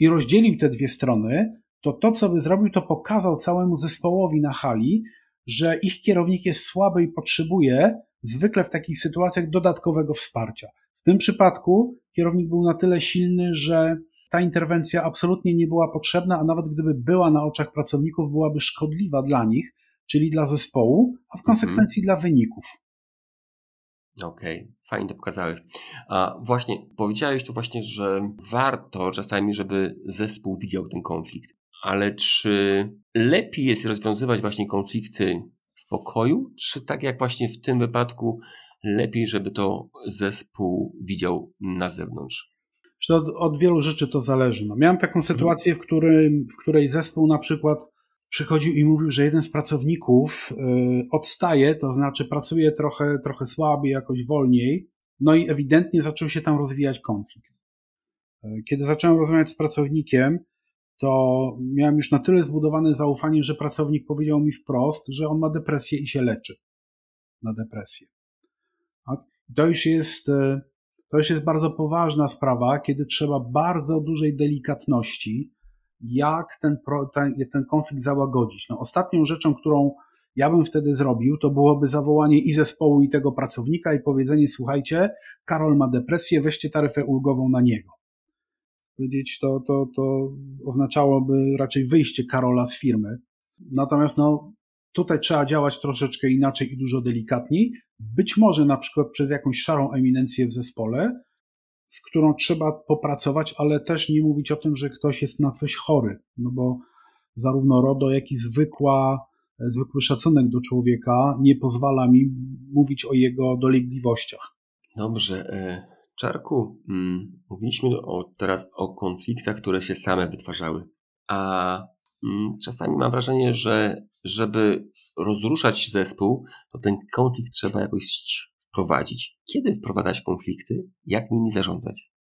Speaker 1: i rozdzielił te dwie strony, to to, co by zrobił, to pokazał całemu zespołowi na hali, że ich kierownik jest słaby i potrzebuje zwykle w takich sytuacjach dodatkowego wsparcia. W tym przypadku kierownik był na tyle silny, że ta interwencja absolutnie nie była potrzebna, a nawet gdyby była na oczach pracowników, byłaby szkodliwa dla nich, czyli dla zespołu, a w konsekwencji mhm. dla wyników.
Speaker 2: Okej, okay. fajnie to pokazałeś. A właśnie, powiedziałeś tu właśnie, że warto czasami, żeby zespół widział ten konflikt. Ale czy lepiej jest rozwiązywać właśnie konflikty w pokoju, czy tak jak właśnie w tym wypadku, lepiej, żeby to zespół widział na zewnątrz?
Speaker 1: Od, od wielu rzeczy to zależy. No, miałem taką sytuację, w, którym, w której zespół na przykład przychodził i mówił, że jeden z pracowników y, odstaje, to znaczy pracuje trochę, trochę słabiej, jakoś wolniej, no i ewidentnie zaczął się tam rozwijać konflikt. Y, kiedy zacząłem rozmawiać z pracownikiem, to miałem już na tyle zbudowane zaufanie, że pracownik powiedział mi wprost, że on ma depresję i się leczy na depresję. Tak? To już jest, y, to już jest bardzo poważna sprawa, kiedy trzeba bardzo dużej delikatności, jak ten, ten, ten konflikt załagodzić. No, ostatnią rzeczą, którą ja bym wtedy zrobił, to byłoby zawołanie i zespołu, i tego pracownika i powiedzenie: Słuchajcie, Karol ma depresję, weźcie taryfę ulgową na niego. Powiedzieć, to, to, to oznaczałoby raczej wyjście Karola z firmy. Natomiast no, tutaj trzeba działać troszeczkę inaczej i dużo delikatniej. Być może na przykład przez jakąś szarą eminencję w zespole, z którą trzeba popracować, ale też nie mówić o tym, że ktoś jest na coś chory, no bo zarówno RODO, jak i zwykła, zwykły szacunek do człowieka nie pozwala mi mówić o jego dolegliwościach.
Speaker 2: Dobrze. Czarku, mm, mówiliśmy o, teraz o konfliktach, które się same wytwarzały, a mm, czasami mam wrażenie, że żeby rozruszać zespół, to ten konflikt trzeba jakoś wprowadzić? Kiedy wprowadzać konflikty? Jak nimi zarządzać?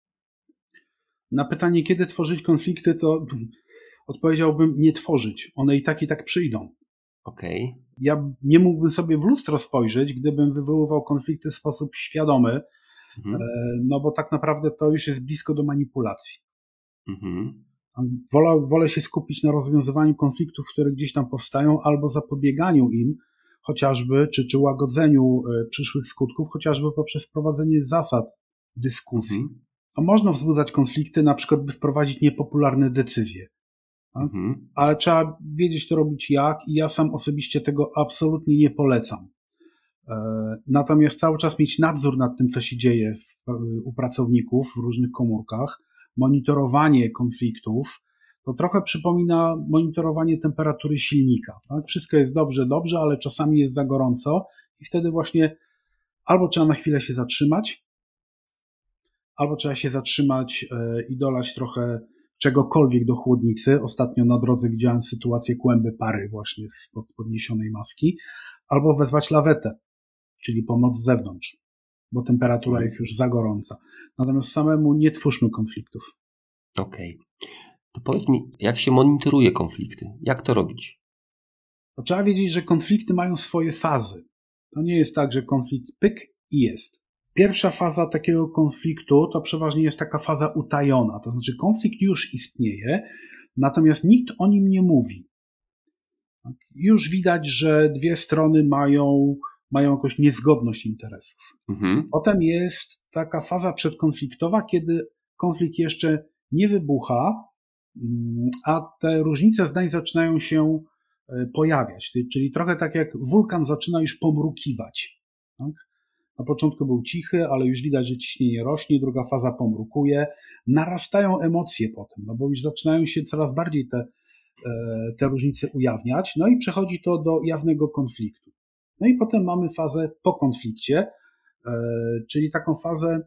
Speaker 1: Na pytanie, kiedy tworzyć konflikty, to odpowiedziałbym nie tworzyć. One i tak i tak przyjdą.
Speaker 2: Okej. Okay.
Speaker 1: Ja nie mógłbym sobie w lustro spojrzeć, gdybym wywoływał konflikty w sposób świadomy, mhm. E, no bo tak naprawdę to już jest blisko do manipulacji. Mhm. Wolę, wolę się skupić na rozwiązywaniu konfliktów, które gdzieś tam powstają, albo zapobieganiu im, chociażby, czy, czy łagodzeniu e, przyszłych skutków, chociażby poprzez wprowadzenie zasad dyskusji. Mhm. A można wzbudzać konflikty, na przykład, by wprowadzić niepopularne decyzje. Tak? Mhm. Ale trzeba wiedzieć to robić jak, i ja sam osobiście tego absolutnie nie polecam. E, natomiast cały czas mieć nadzór nad tym, co się dzieje w, u pracowników w różnych komórkach, monitorowanie konfliktów, to trochę przypomina monitorowanie temperatury silnika. Tak? Wszystko jest dobrze, dobrze, ale czasami jest za gorąco i wtedy właśnie albo trzeba na chwilę się zatrzymać, albo trzeba się zatrzymać e, i dolać trochę czegokolwiek do chłodnicy. Ostatnio na drodze widziałem sytuację kłęby pary właśnie z podniesionej maski, albo wezwać lawetę, czyli pomoc z zewnątrz, bo temperatura jest już za gorąca. Natomiast samemu nie twórzmy konfliktów.
Speaker 2: Okej. Okay. To powiedz mi, jak się monitoruje konflikty? Jak to robić?
Speaker 1: To trzeba wiedzieć, że konflikty mają swoje fazy. To nie jest tak, że konflikt pyk i jest. Pierwsza faza takiego konfliktu to przeważnie jest taka faza utajona, to znaczy konflikt już istnieje, natomiast nikt o nim nie mówi. Tak? Już widać, że dwie strony mają, mają jakąś niezgodność interesów. Mhm. Potem jest taka faza przedkonfliktowa, kiedy konflikt jeszcze nie wybucha, Mm, a te różnice zdań zaczynają się e, pojawiać, czyli trochę tak jak wulkan zaczyna już pomrukiwać. Tak? Na początku był cichy, ale już widać, że ciśnienie rośnie, druga faza pomrukuje, narastają emocje potem, no bo już zaczynają się coraz bardziej te, e, te różnice ujawniać, no i przechodzi to do jawnego konfliktu. No i potem mamy fazę po konflikcie, e, czyli taką fazę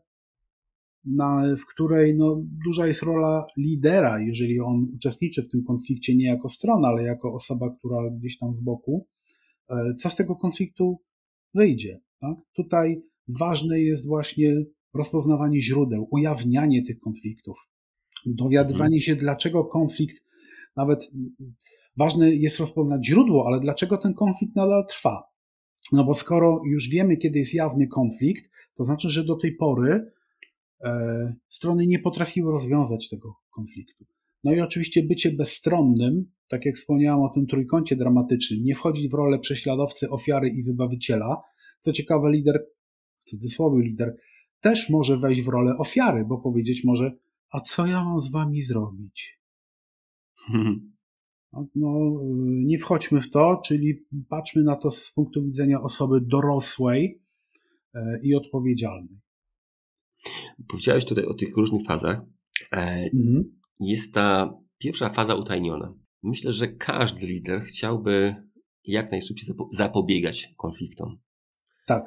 Speaker 1: na, w której no, duża jest rola lidera, jeżeli on uczestniczy w tym konflikcie nie jako strona, ale jako osoba, która gdzieś tam z boku, e, co z tego konfliktu wyjdzie. Tak? Tutaj ważne jest właśnie rozpoznawanie źródeł, ujawnianie tych konfliktów, dowiadywanie się, dlaczego konflikt, nawet ważne jest rozpoznać źródło, ale dlaczego ten konflikt nadal trwa. No bo skoro już wiemy, kiedy jest jawny konflikt, to znaczy, że do tej pory E, strony nie potrafiły rozwiązać tego konfliktu. No i oczywiście bycie bezstronnym, tak jak wspomniałam o tym trójkącie dramatycznym, nie wchodzić w rolę prześladowcy, ofiary i wybawiciela. Co ciekawe, lider, w cudzysłowie lider, też może wejść w rolę ofiary, bo powiedzieć może, a co ja mam z wami zrobić? Hmm. No, nie wchodźmy w to, czyli patrzmy na to z punktu widzenia osoby dorosłej, i odpowiedzialnej.
Speaker 2: Powiedziałeś tutaj o tych różnych fazach. Mhm. Jest ta pierwsza faza utajniona. Myślę, że każdy lider chciałby jak najszybciej zapobiegać konfliktom.
Speaker 1: Tak.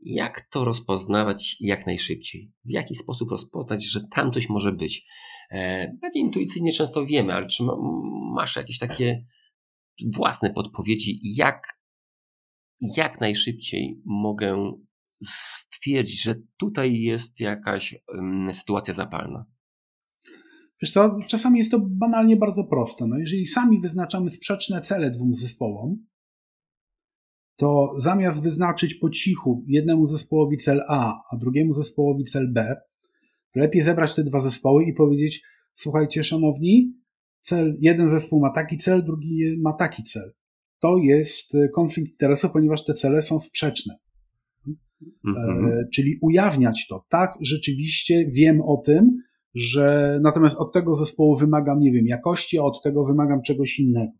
Speaker 2: Jak to rozpoznawać jak najszybciej? W jaki sposób rozpoznać, że tam coś może być? E, pewnie intuicyjnie często wiemy, ale czy masz jakieś takie własne podpowiedzi, jak, jak najszybciej mogę stwierdzić, że tutaj jest jakaś sytuacja zapalna?
Speaker 1: Wiesz co, czasami jest to banalnie bardzo proste. No jeżeli sami wyznaczamy sprzeczne cele dwóm zespołom, to zamiast wyznaczyć po cichu jednemu zespołowi cel A, a drugiemu zespołowi cel B, lepiej zebrać te dwa zespoły i powiedzieć: Słuchajcie, szanowni, cel, jeden zespół ma taki cel, drugi ma taki cel. To jest e, konflikt interesu, ponieważ te cele są sprzeczne. Mhm. E, czyli ujawniać to. Tak, rzeczywiście wiem o tym, że natomiast od tego zespołu wymagam, nie wiem, jakości, a od tego wymagam czegoś innego.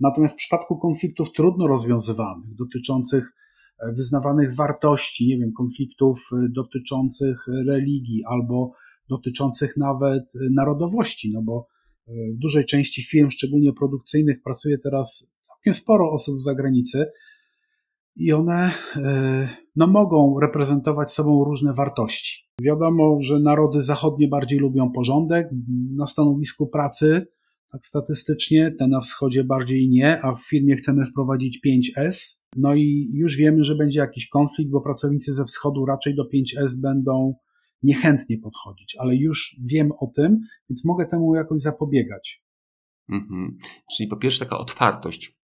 Speaker 1: Natomiast w przypadku konfliktów trudno rozwiązywanych, dotyczących e, wyznawanych wartości, nie wiem, konfliktów e, dotyczących religii albo dotyczących nawet e, narodowości, no bo w dużej części firm, szczególnie produkcyjnych, pracuje teraz całkiem sporo osób z zagranicy i one no, mogą reprezentować sobą różne wartości. Wiadomo, że narody zachodnie bardziej lubią porządek. Na stanowisku pracy tak statystycznie, te na wschodzie bardziej nie, a w firmie chcemy wprowadzić 5S. No i już wiemy, że będzie jakiś konflikt, bo pracownicy ze wschodu raczej do 5S będą niechętnie podchodzić, ale już wiem o tym, więc mogę temu jakoś zapobiegać.
Speaker 2: Mhm. Czyli po pierwsze taka otwartość.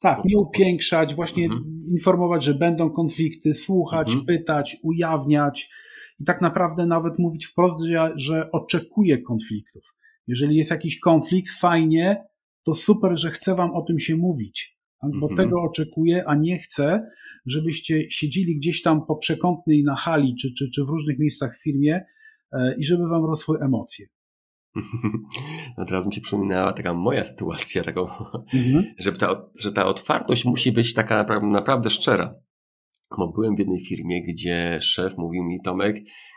Speaker 1: Tak, nie upiększać, właśnie mhm. informować, że będą konflikty, słuchać, mhm. pytać, ujawniać i tak naprawdę nawet mówić wprost, że, że oczekuję konfliktów. Jeżeli jest jakiś konflikt, fajnie, to super, że chcę wam o tym się mówić, bo mhm. tego oczekuję, a nie chcę, żebyście siedzieli gdzieś tam po przekątnej na hali czy, czy, czy w różnych miejscach w firmie e, i żeby wam rosły emocje.
Speaker 2: No teraz mi się przypominała taka moja sytuacja, taką, mhm. że, ta, że ta otwartość musi być taka naprawdę, naprawdę szczera. Bo byłem w jednej firmie, gdzie szef mówił mi, Tomek,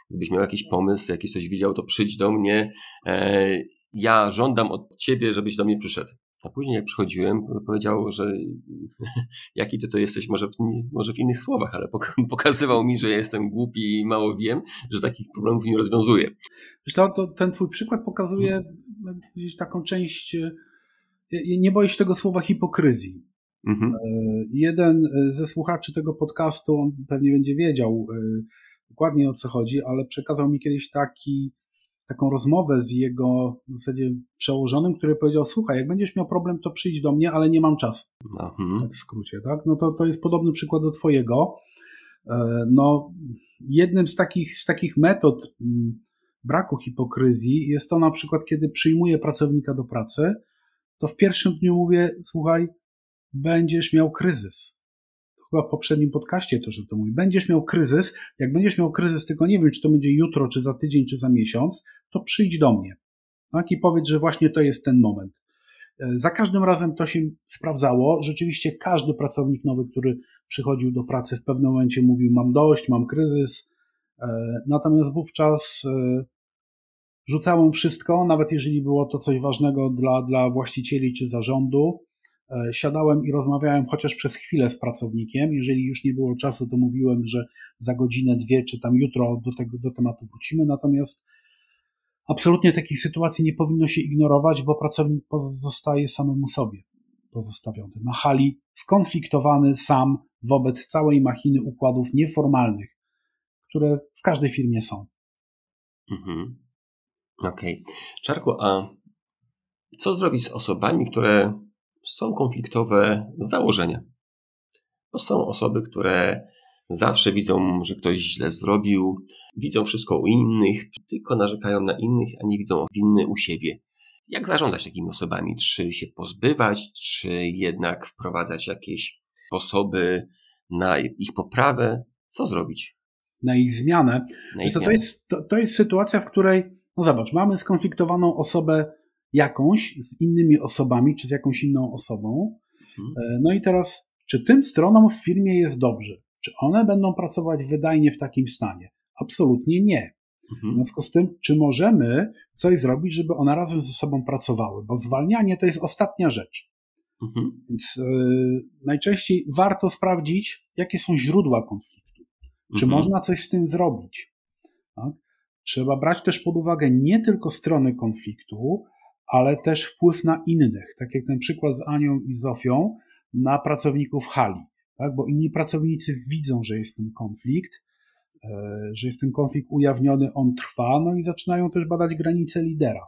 Speaker 2: gdybyś miał jakiś pomysł, jakiś coś widział, to przyjdź do mnie e, ja żądam od ciebie, żebyś do mnie przyszedł. A później jak przychodziłem, powiedział, że jaki ty to jesteś, może w, może w innych słowach, ale pokazywał mi, że ja jestem głupi i mało wiem, że takich problemów nie rozwiązuję.
Speaker 1: Wiesz to, to ten twój przykład pokazuje hmm. taką część, e, nie boję się tego słowa hipokryzji. Mhm. E, jeden ze słuchaczy tego podcastu, on pewnie będzie wiedział dokładnie o co chodzi, ale przekazał mi kiedyś taki taką rozmowę z jego w zasadzie przełożonym, który powiedział: Słuchaj, jak będziesz miał problem, to przyjdź do mnie, ale nie mam czasu. Mhm. Tak w skrócie, tak? No to, to jest podobny przykład do Twojego. E, no, jednym z takich, z takich metod mm, braku hipokryzji jest to na przykład, kiedy przyjmuję pracownika do pracy, to w pierwszym dniu mówię: Słuchaj, będziesz miał kryzys chyba w poprzednim podcaście to, że to mówi, będziesz miał kryzys, jak będziesz miał kryzys, tylko nie wiem, czy to będzie jutro, czy za tydzień, czy za miesiąc, to przyjdź do mnie. Tak? I powiedz, że właśnie to jest ten moment. E, za każdym razem to się sprawdzało. Rzeczywiście każdy pracownik nowy, który przychodził do pracy, w pewnym momencie mówił: Mam dość, mam kryzys. E, natomiast wówczas e, rzucałem wszystko, nawet jeżeli było to coś ważnego dla, dla właścicieli czy zarządu. E, siadałem i rozmawiałem chociaż przez chwilę z pracownikiem. Jeżeli już nie było czasu, to mówiłem, że za godzinę, dwie, czy tam jutro do tego do tematu wrócimy. Natomiast absolutnie takich sytuacji nie powinno się ignorować, bo pracownik pozostaje samemu sobie pozostawiony na hali, skonfliktowany sam wobec całej machiny układów nieformalnych, które w każdej firmie są.
Speaker 2: Mhm. Okej. Okay. Czarku, a co zrobić z osobami, które są konfliktowe założenia. Bo są osoby, które zawsze widzą, że ktoś źle zrobił, widzą wszystko u innych, tylko narzekają na innych, a nie widzą winy u siebie. Jak zarządzać takimi osobami? Czy się pozbywać, czy jednak wprowadzać jakieś sposoby na ich poprawę? Co zrobić?
Speaker 1: Na ich zmianę. Na ich zmianę. To, jest, to, to jest sytuacja, w której, no zobacz, mamy skonfliktowaną osobę jakąś z innymi osobami, czy z jakąś inną osobą. Mhm. E, no i teraz, czy tym stronom w firmie jest dobrze? Czy one będą pracować wydajnie w takim stanie? Absolutnie nie. W
Speaker 2: Mhm.
Speaker 1: związku z tym, czy możemy coś zrobić, żeby one razem ze sobą pracowały? Bo zwalnianie to jest ostatnia rzecz.
Speaker 2: Mhm.
Speaker 1: Więc yy, najczęściej warto sprawdzić, jakie są źródła konfliktu. Czy
Speaker 2: Mhm.
Speaker 1: można coś z tym zrobić? Tak? Trzeba brać też pod uwagę nie tylko strony konfliktu, ale też wpływ na innych, tak jak ten przykład z Anią i Zofią na pracowników hali, tak? bo inni pracownicy widzą, że jest ten konflikt, e, że jest ten konflikt ujawniony, on trwa, no i zaczynają też badać granice lidera.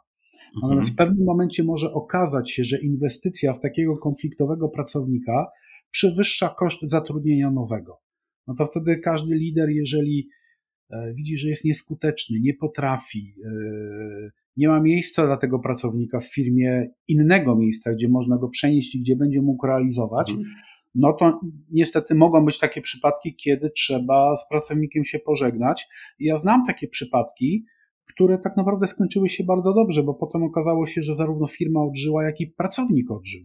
Speaker 1: Natomiast w
Speaker 2: Mhm.
Speaker 1: pewnym momencie może okazać się, że inwestycja w takiego konfliktowego pracownika przewyższa koszt zatrudnienia nowego. No to wtedy każdy lider, jeżeli e, widzi, że jest nieskuteczny, nie potrafi, e, nie ma miejsca dla tego pracownika w firmie, innego miejsca, gdzie można go przenieść i gdzie będzie mógł realizować,
Speaker 2: Mhm.
Speaker 1: no to niestety mogą być takie przypadki, kiedy trzeba z pracownikiem się pożegnać. Ja znam takie przypadki, które tak naprawdę skończyły się bardzo dobrze, bo potem okazało się, że zarówno firma odżyła, jak i pracownik odżył.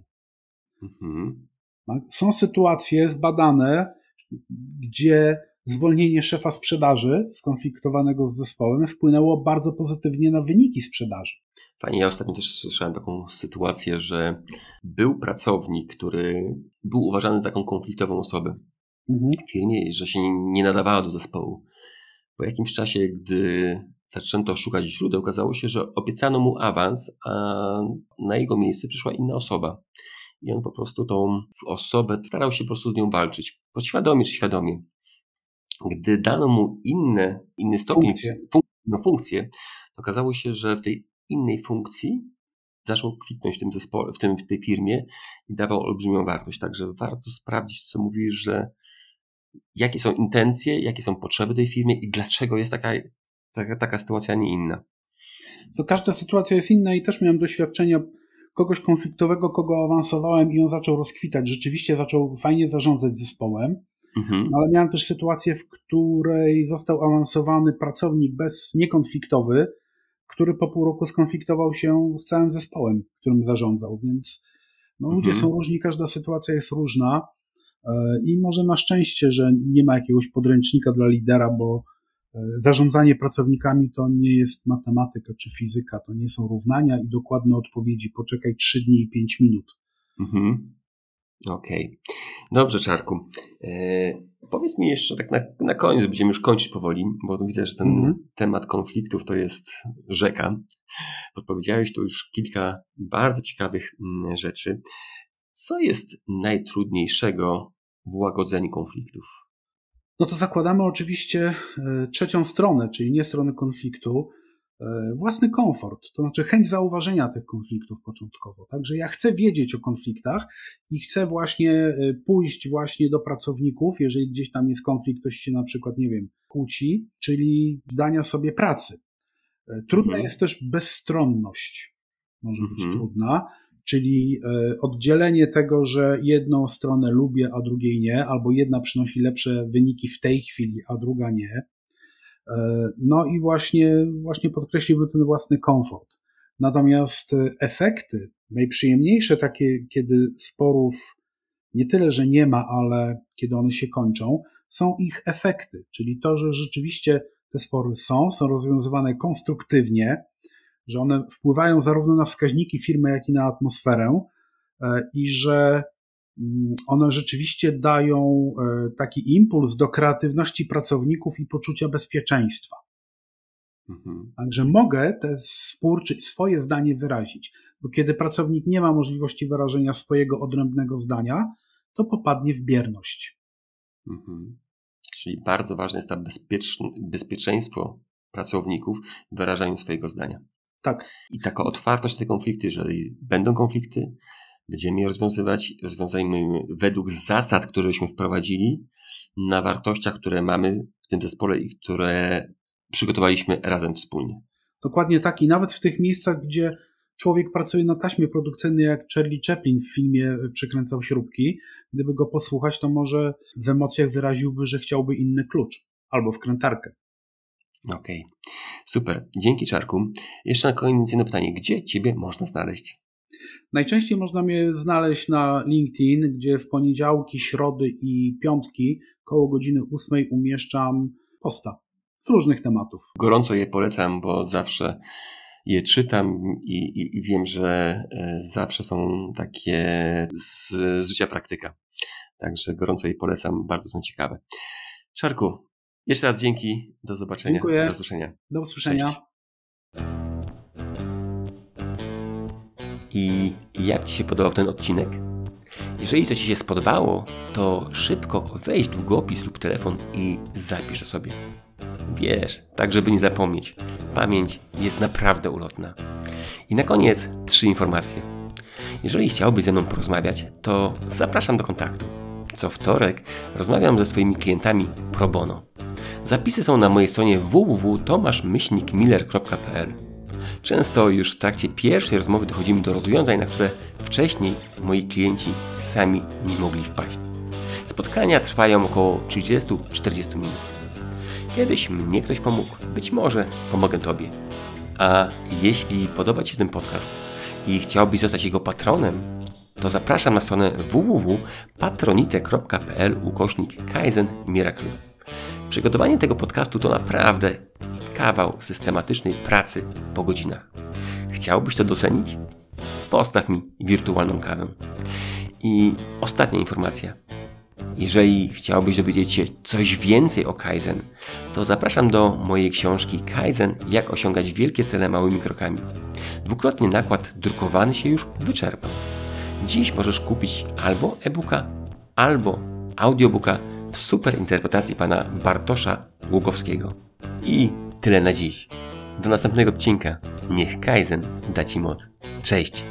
Speaker 2: Mhm.
Speaker 1: Tak? Są sytuacje zbadane, gdzie zwolnienie szefa sprzedaży skonfliktowanego z zespołem wpłynęło bardzo pozytywnie na wyniki sprzedaży.
Speaker 2: Fajnie, ja ostatnio też słyszałem taką sytuację, że był pracownik, który był uważany za taką konfliktową osobę
Speaker 1: Mhm.
Speaker 2: w firmie i że się nie nadawała do zespołu. Po jakimś czasie, gdy zaczęto szukać źródeł, okazało się, że obiecano mu awans, a na jego miejsce przyszła inna osoba. I on po prostu tą osobę starał się po prostu z nią walczyć. Podświadomie czy świadomie. Gdy dano mu inne, inny stopień,
Speaker 1: Funkcję.
Speaker 2: fun- no, funkcję, to okazało się, że w tej innej funkcji zaczął kwitnąć w tym zespole, w, tym, w tej firmie i dawał olbrzymią wartość. Także warto sprawdzić, co mówisz, że jakie są intencje, jakie są potrzeby tej firmy i dlaczego jest taka, taka, taka sytuacja, a nie inna.
Speaker 1: To każda sytuacja jest inna i też miałem doświadczenia kogoś konfliktowego, kogo awansowałem i on zaczął rozkwitać. Rzeczywiście zaczął fajnie zarządzać zespołem,
Speaker 2: Mhm.
Speaker 1: no ale miałem też sytuację, w której został awansowany pracownik bez niekonfliktowy, który po pół roku skonfliktował się z całym zespołem, którym zarządzał, więc no, ludzie
Speaker 2: Mhm.
Speaker 1: są różni, każda sytuacja jest różna e, i może na szczęście, że nie ma jakiegoś podręcznika dla lidera, bo e, zarządzanie pracownikami to nie jest matematyka czy fizyka, to nie są równania i dokładne odpowiedzi. Poczekaj 3 dni i 5 minut.
Speaker 2: Mhm. Okej. Dobrze, Czarku. E, powiedz mi jeszcze tak na, na koniec, będziemy już kończyć powoli, bo widzę, że ten
Speaker 1: Mhm.
Speaker 2: temat konfliktów to jest rzeka. Podpowiedziałeś tu już kilka bardzo ciekawych mm, rzeczy. Co jest najtrudniejszego w łagodzeniu konfliktów?
Speaker 1: No to zakładamy oczywiście e, trzecią stronę, czyli nie stronę konfliktu, własny komfort, to znaczy chęć zauważenia tych konfliktów początkowo. Także ja chcę wiedzieć o konfliktach i chcę właśnie e, pójść właśnie do pracowników, jeżeli gdzieś tam jest konflikt, ktoś się na przykład, nie wiem, kłóci, czyli dania sobie pracy. E, Trudna
Speaker 2: Mhm.
Speaker 1: jest też bezstronność, może być
Speaker 2: Mhm.
Speaker 1: trudna, czyli e, oddzielenie tego, że jedną stronę lubię, a drugiej nie, albo jedna przynosi lepsze wyniki w tej chwili, a druga nie. E, No i właśnie, właśnie podkreśliłbym ten własny komfort. Natomiast e, efekty, najprzyjemniejsze takie, kiedy sporów nie tyle, że nie ma, ale kiedy one się kończą, są ich efekty, czyli to, że rzeczywiście te spory są, są rozwiązywane konstruktywnie, że one wpływają zarówno na wskaźniki firmy, jak i na atmosferę e, i że one rzeczywiście dają e, taki impuls do kreatywności pracowników i poczucia bezpieczeństwa.
Speaker 2: Mhm.
Speaker 1: Także mogę ten spór czy swoje zdanie wyrazić, bo kiedy pracownik nie ma możliwości wyrażenia swojego odrębnego zdania, to popadnie w bierność.
Speaker 2: Mhm. Czyli bardzo ważne jest to bezpieczeństwo pracowników w wyrażaniu swojego zdania.
Speaker 1: Tak,
Speaker 2: I taka otwartość na te konflikty, jeżeli będą konflikty, będziemy je rozwiązywać, rozwiązajmy według zasad, któreśmy wprowadzili, na wartościach, które mamy w tym zespole i które przygotowaliśmy razem wspólnie.
Speaker 1: dokładnie tak. I nawet w tych miejscach, gdzie człowiek pracuje na taśmie produkcyjnej, jak Charlie Chaplin w filmie Przykręcał śrubki, gdyby go posłuchać, to może w emocjach wyraziłby, że chciałby inny klucz albo wkrętarkę.
Speaker 2: Okej, super. Dzięki Czarku. Jeszcze na koniec jedno pytanie. Gdzie Ciebie można znaleźć?
Speaker 1: Najczęściej można mnie znaleźć na LinkedIn, gdzie w poniedziałki, środy i piątki koło godziny 8 umieszczam posta z różnych tematów.
Speaker 2: Gorąco je polecam, bo zawsze je czytam i, i, i wiem, że e, zawsze są takie z, z życia praktyka. Także gorąco je polecam, bardzo są ciekawe. Szarku, jeszcze raz dzięki, do zobaczenia.
Speaker 1: Dziękuję.
Speaker 2: Do usłyszenia.
Speaker 1: Do usłyszenia.
Speaker 2: Cześć. I jak Ci się podobał ten odcinek? Jeżeli to Ci się spodobało, to szybko weź długopis lub telefon i zapisz sobie. Wiesz, tak żeby nie zapomnieć. Pamięć jest naprawdę ulotna. I na koniec trzy informacje. Jeżeli chciałbyś ze mną porozmawiać, to zapraszam do kontaktu. Co wtorek rozmawiam ze swoimi klientami pro bono. Zapisy są na mojej stronie www.tomaszmyślnikmiller.pl Często już w trakcie pierwszej rozmowy dochodzimy do rozwiązań, na które wcześniej moi klienci sami nie mogli wpaść. Spotkania trwają około 30-40 minut. Kiedyś mnie ktoś pomógł, być może pomogę Tobie. A jeśli podoba Ci się ten podcast i chciałbyś zostać jego patronem, to zapraszam na stronę www.patronite.pl ukośnik Kaizen Miracle. Przygotowanie tego podcastu to naprawdę kawał systematycznej pracy po godzinach. Chciałbyś to docenić? Postaw mi wirtualną kawę. I ostatnia informacja. Jeżeli chciałbyś dowiedzieć się coś więcej o Kaizen, to zapraszam do mojej książki Kaizen Jak osiągać wielkie cele małymi krokami. Dwukrotnie nakład drukowany się już wyczerpał. Dziś możesz kupić albo e-booka, albo audiobooka w super interpretacji pana Bartosza Łukowskiego. I tyle na dziś. Do następnego odcinka. Niech Kaizen da Ci moc. Cześć!